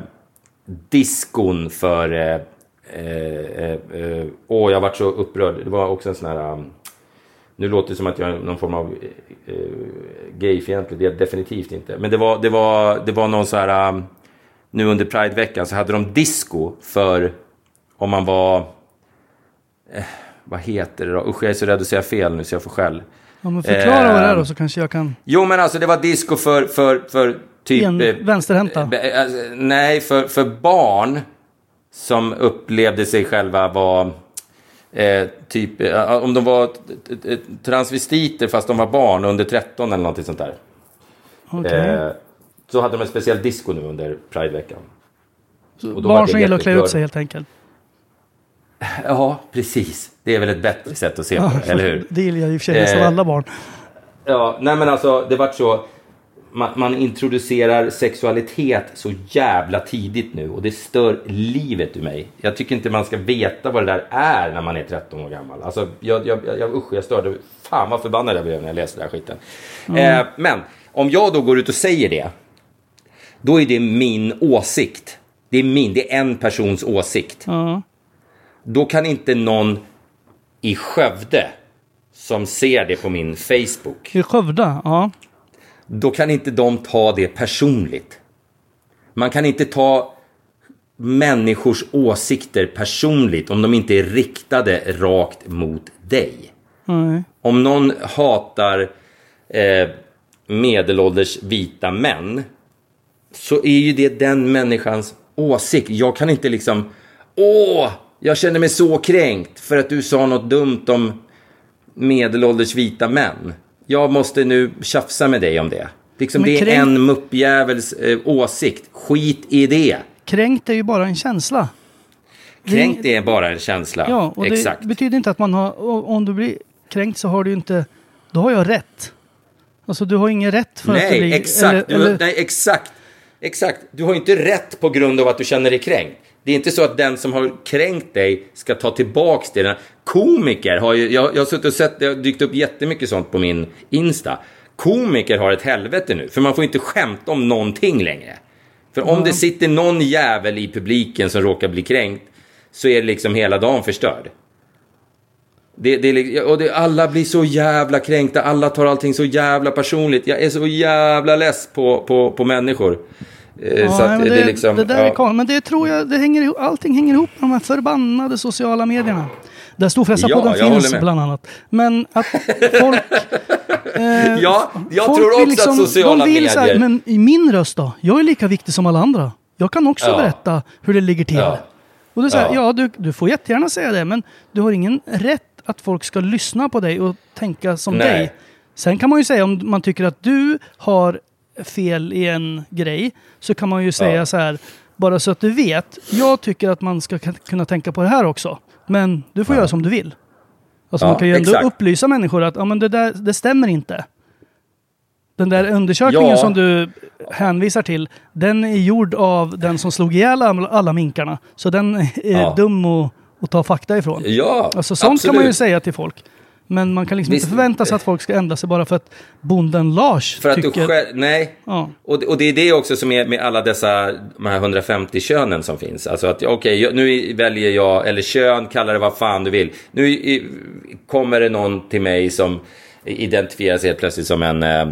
diskon för eh, Eh, eh, eh, åh, jag varit så upprörd. Det var också en sån här... Um, nu låter det som att jag är någon form av eh, gayfientlig. Det är jag definitivt inte. Men det var, det var, det var någon så här... Um, nu under Prideveckan så hade de disco för om man var... Eh, vad heter det då? Usch, jag är så rädd att säga fel nu så jag får skäll. Ja, men förklara vad det är då så kanske jag kan... Jo, men alltså det var disco för, för, för typ... En eh, vänsterhänta. eh, alltså, nej, för, för barn som upplevde sig själva var... Eh, typ, eh, om de var transvestiter fast de var barn under 13 eller någonting sånt där. Okej. Eh, så hade de en speciell disco nu under Prideveckan. Barn som gillar att klä ut sig helt enkelt. Ja, precis. Det är väl ett bättre sätt att se på det, eller hur? Det gillar jag i och för sig nästan Eh, alla barn. Ja, nej men alltså det vart så. Man, man introducerar sexualitet så jävla tidigt nu och det stör livet ur mig. Jag tycker inte man ska veta vad det där är när man är 13 år gammal. Alltså, jag, jag, jag, usch, jag störde. Fan vad förbannad jag blev när jag läste den här skiten. Eh, men om jag då går ut och säger det. Då är det min åsikt. Det är min, det är en persons åsikt. Ja. Då kan inte någon i Skövde som ser det på min Facebook I Skövde, ja. Då kan inte de ta det personligt. Man kan inte ta människors åsikter personligt om de inte är riktade rakt mot dig. Nej. Om någon hatar eh, medelålders vita män så är ju det den människans åsikt. Jag kan inte liksom, åh, jag känner mig så kränkt för att du sa något dumt om medelålders vita män. Jag måste nu tjafsa med dig om det. Liksom, Men det är kränk- en muppjävels eh, åsikt. Skit i det. Kränkt är ju bara en känsla. Kränkt är bara en känsla. Ja, och det Exakt. betyder inte att man har... Om du blir kränkt så har du inte... Då har jag rätt. Alltså du har ingen rätt för att du Nej, blir... exakt. Eller, du, eller, nej, exakt. Exakt. Du har inte rätt på grund av att du känner dig kränkt. Det är inte så att den som har kränkt dig ska ta tillbaks det. Komiker har ju, jag, jag har suttit och sett, det har dykt upp jättemycket sånt på min Insta. Komiker har ett helvete nu, för man får inte skämta om någonting längre. För om det sitter någon jävel i publiken som råkar bli kränkt så är det liksom hela dagen förstörd. Det, det, och det, alla blir så jävla kränkta, alla tar allting så jävla personligt. Jag är så jävla less på, på, på människor. Eh, ja, så att det, det, är liksom... det där är ja. kon- Men det tror jag, det hänger allting hänger ihop med de här förbannade sociala medierna. Där Storfräsarpodden Ja, finns bland annat. Men att folk... eh, Ja, jag folk tror också att sociala de vill så här, medier- men i min röst då? Jag är lika viktig som alla andra. Jag kan också Ja. berätta hur det ligger till. Ja. Och är så här, Ja. ja, du, du får jättegärna säga det, men du har ingen rätt att folk ska lyssna på dig och tänka som Nej. dig. Sen kan man ju säga om man tycker att du har fel i en grej, så kan man ju säga Ja. så här, bara så att du vet, jag tycker att man ska kunna tänka på det här också. Men du får göra som du vill. Alltså Ja, man kan ju ändå exakt. upplysa människor att ja, men det där det stämmer inte. Den där undersökningen Ja. som du hänvisar till, den är gjord av den som slog ihjäl alla minkarna. Så den är Ja. dum att, att ta fakta ifrån. Ja, Alltså sånt absolut. kan man ju säga till folk. Men man kan liksom Visst. inte förvänta sig att folk ska ändra sig bara för att bonden Lars För att tycker... du själv... Nej. Ja. Och, och det är det också som är med alla dessa de här 150 könen som finns. Alltså att okej, jag- nu väljer jag, eller kön, kalla det vad fan du vill. Nu i, kommer det någon till mig som identifierar sig helt plötsligt som en, eh,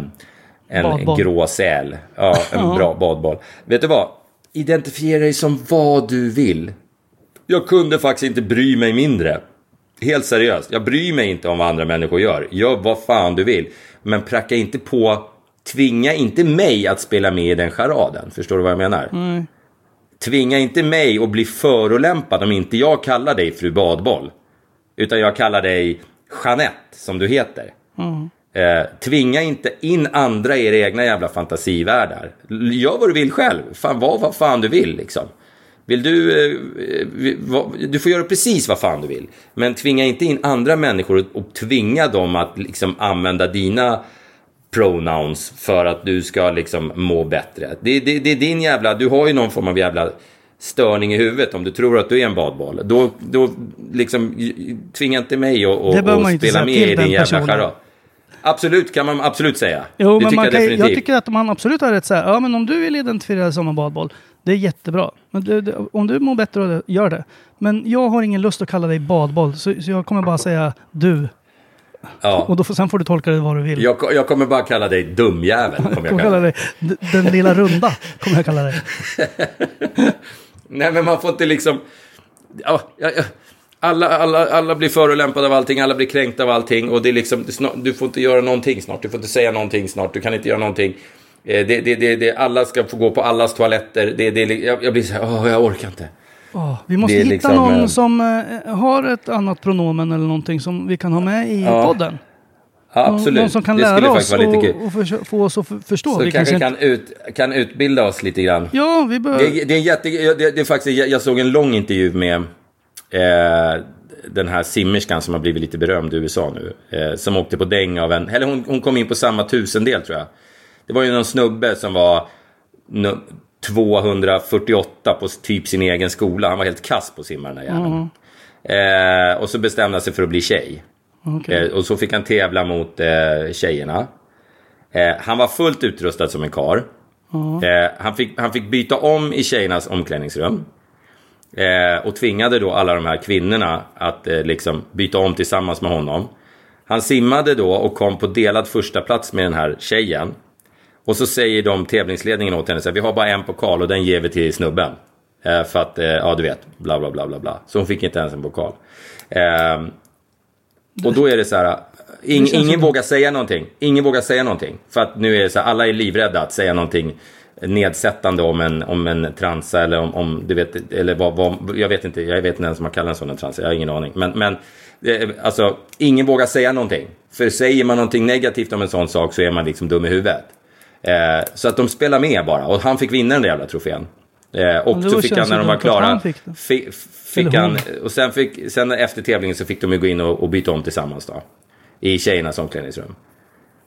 en Badboll. grå säl. Ja, en Ja. bra badboll. Vet du vad? Identifiera dig som vad du vill. Jag kunde faktiskt inte bry mig mindre. Helt seriöst, jag bryr mig inte om vad andra människor gör. Gör vad fan du vill. Men pracka inte på, tvinga inte mig att spela med i den charaden. Förstår du vad jag menar? Tvinga inte mig att bli förolämpad om inte jag kallar dig fru badboll. Utan jag kallar dig Jeanette, som du heter. Eh, tvinga inte in andra i era egna jävla fantasivärldar. Gör vad du vill själv. Fan, var vad fan du vill liksom. Vill du... Eh, du får göra precis vad fan du vill. Men tvinga inte in andra människor och, tvinga dem att liksom använda dina pronouns för att du ska liksom må bättre. Det, det, det är din jävla... Du har ju någon form av jävla störning i huvudet om du tror att du är en badboll. Då, då liksom, tvinga inte mig att, spela med i din jävla charad. Absolut kan man absolut säga. Jo, det men tycker jag kan, definitivt. jag tycker att man absolut har rätt så här, ja men om du vill identifiera dig som en badboll, det är jättebra. Men det, det, om du mår bättre av det, gör det. Men jag har ingen lust att kalla dig badboll, så, så jag kommer bara säga du. ja. Och då får, sen får du tolka det vad du vill. jag, jag kommer bara kalla dig dumjävel. Kommer Jag kalla dig. den lilla runda, kommer jag kalla dig. Nej, men man får inte liksom... Ja, ja, ja. Alla, alla, alla blir förolämpade av allting, alla blir kränkta av allting. Och det är liksom, du får inte göra någonting snart, du får inte säga någonting snart, du kan inte göra någonting. Eh, Det, det, det, det, alla ska få gå på allas toaletter. Det, det, jag, jag blir så här, åh, jag orkar inte. Åh, vi måste hitta liksom, någon eh, som eh, har ett annat pronomen eller någonting som vi kan ha med i Ja, podden. Ja, absolut. Någon som kan det lära oss och, och försö- få oss att förstå. Så Vi kanske kan, ut, kan utbilda oss lite grann. Ja, vi bör... Det, det är en jätte, det, det är faktiskt, jag, jag såg en lång intervju med eh, den här simmerskan som har blivit lite berömd i USA nu. Eh, som åkte på däng av en, eller hon, hon kom in på samma tusendel tror jag. Det var ju någon snubbe som var nu- 248 på typ sin egen skola. Han var helt kass på att simma den där jäveln. Eh, och så bestämde han sig för att bli tjej. Okej. Eh, och så fick han tävla mot eh, tjejerna. Eh, han var fullt utrustad som en kar. Eh, han, fick, han fick byta om i tjejernas omklädningsrum. Eh, och tvingade då alla de här kvinnorna att eh, liksom byta om tillsammans med honom. Han simmade då och kom på delad första plats med den här tjejen. Och så säger de tävlingsledningen åt henne så här, vi har bara en pokal och den ger vi till snubben. Eh, för att, eh, ja du vet, bla bla bla bla bla. Så hon fick inte ens en pokal. Eh, och då är det så här, ing, ingen vågar säga någonting. Ingen vågar säga någonting. För att nu är det så här, alla är livrädda att säga någonting nedsättande om en, om en transa eller om, om du vet, eller vad, vad, jag vet inte, jag vet inte ens om man kallar en sån en transa, jag har ingen aning. Men, men eh, alltså, ingen vågar säga någonting. För säger man någonting negativt om en sån sak så är man liksom dum i huvudet. Eh, så att de spelar med bara, och han fick vinna den där jävla trofén. Eh, och så fick han, när de var klara, han fick fick Eller han, och sen, fick, sen efter tävlingen så fick de ju gå in och, och byta om tillsammans då. I tjejernas omklädningsrum.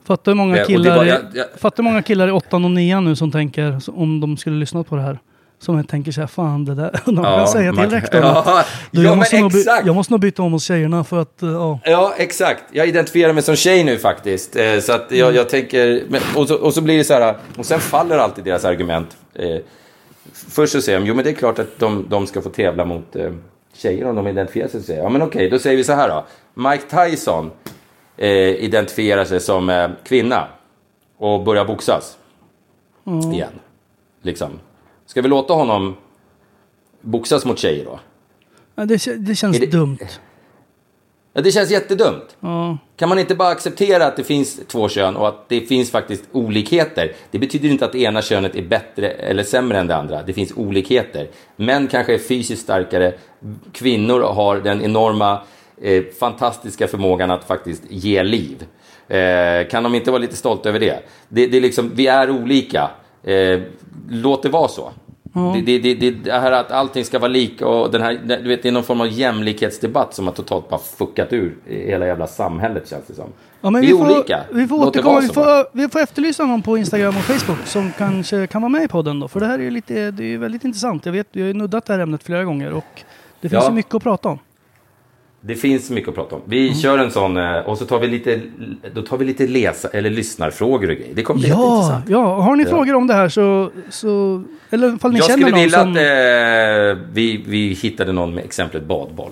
Fattar hur många Ja, killar, var- i- jag- jag- fattar många killar i åttan och nian nu som tänker, om de skulle lyssna på det här, som tänker så här, fan det där, de kan säga till rektorn Ja, du, ja jag, men måste nog jag måste nog byta om hos tjejerna för att, eh, ja. Ja, exakt. Jag identifierar mig som tjej nu faktiskt. Eh, Så att jag, jag tänker... Men, och, så, och så blir det så här... Och sen faller alltid deras argument. Eh, Först så säger de, jo men det är klart att de, de ska få tävla mot tjejer om de identifierar sig. Säger jag, Ja men okej, då säger vi så här då. Mike Tyson eh, identifierar sig som eh, kvinna och börjar boxas. Igen. Liksom. Ska vi låta honom boxas mot tjejer då? Ja, Det, det känns det- dumt. Ja, det känns jättedumt. Ja. Kan man inte bara acceptera att det finns två kön och att det finns faktiskt olikheter? Det betyder inte att det ena könet är bättre eller sämre än det andra. Det finns olikheter. Män kanske är fysiskt starkare. Kvinnor har den enorma, eh, fantastiska förmågan att faktiskt ge liv. Eh, kan de inte vara lite stolta över det? det, det är liksom, vi är olika. Eh, låt det vara så. Det, det, det, det, det här att allting ska vara lika och den här, du vet, det är någon form av jämlikhetsdebatt som har totalt bara fuckat ur hela jävla samhället känns det som. Ja, men vi, vi, är får, olika. Vi får, Låt återkomma, vi, får, vi får efterlysa någon på Instagram och Facebook som kanske kan vara med i podden då. För det här är lite, det är väldigt intressant. Jag vet, vi har ju nuddat det här ämnet flera gånger och det finns Ja. ju mycket att prata om. Det finns mycket att prata om. Vi Mm. kör en sån eh, och så tar vi lite, då tar vi lite läsa eller lyssnarfrågor och grejer. Det kommer bli Ja, jätteintressant. ja, har ni Ja. frågor om det här så, så eller ifall ni Jag känner skulle någon vilja som... att eh, vi, vi hittade någon med exemplet badboll.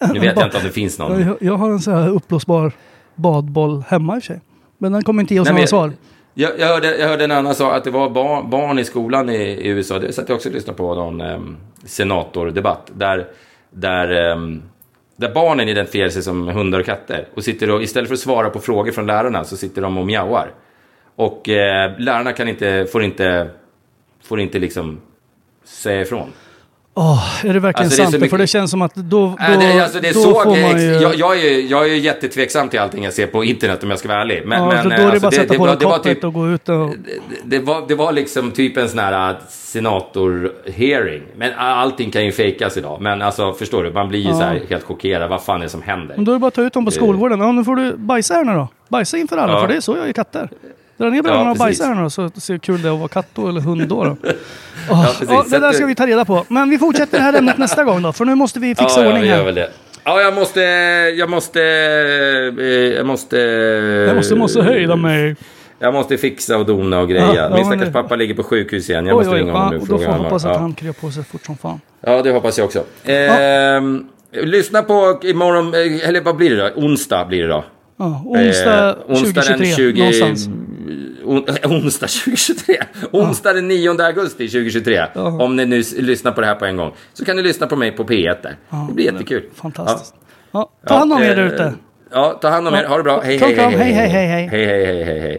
Nu vet jag inte om det finns någon. jag, jag har en sån här uppblåsbar badboll hemma i och för sig. Men den kommer inte ge oss Nej, några men- svar. Jag, jag, hörde, jag hörde en annan sak att det var barn, barn i skolan i, i USA. Det satt jag också och lyssnade på någon um, senatordebatt. Där, där, ehm, där barnen identifierar sig som hundar och katter. Och sitter och, istället för att svara på frågor från lärarna så sitter de och mjauar. Och eh, lärarna kan inte, får inte, får inte liksom säga ifrån. Åh, är det verkligen Alltså, det är så sant? mycket- För det känns som att då, då, Nej, det, alltså, det då såg, får man ju... jag, jag, är, jag är jättetveksam till allting jag ser på internet om jag ska vara ärlig. Men, ja, men, så då eh, är det alltså, bara att sätta på var- det var typ- och gå ut och... det, det, var, det var liksom typ en sån här senator-hearing. Men allting kan ju fejkas idag. Men alltså, förstår du? Man blir ju så här helt chockerad. Vad fan är det som händer? Men då är det bara att ta ut dem på skolgården. Ja, nu får du bajsa här nu då. Bajsa inför alla, Ja. för det är så jag är katter. Dra ner brallorna Ja, och bajsa här nu så ser hur kul det är att vara katt då, eller hund då. då. Ja, precis. ja, Så det där ska vi ta reda på. Men vi fortsätter det här ämnet nästa gång då, för nu måste vi fixa ja, ja, ordning gör här. det. Ja, jag måste... Jag måste... eh, Jag måste... Jag måste, måste höjda mig. Jag måste fixa och dona och greja. Ja, ja, Min stackars det- pappa ligger på sjukhus igen. Jag Oj, måste oj, ringa honom ja, nu och och då fråga får jag hoppas att ja. han kryar på sig fort som fan. Ja, det hoppas jag också. Ehm, lyssna på imorgon, eh, eller vad blir det då? Onsdag blir det då. Ja, onsdag Eh, onsdag 2023, den 20... någonstans. On, eh, onsdag 2023. Onsdag den 9 augusti 2023. Om ni nu lyssnar på det här på en gång. Så kan ni lyssna på mig på P1 där. det blir jättekul. Fantastiskt. Ja. Ja, ta hand om er eh, där ute. Ja, ta hand om er. Ha det bra. Hej, hej, hej, Hej, hej, hej, hej. Hej, hej, hej, hej, hej.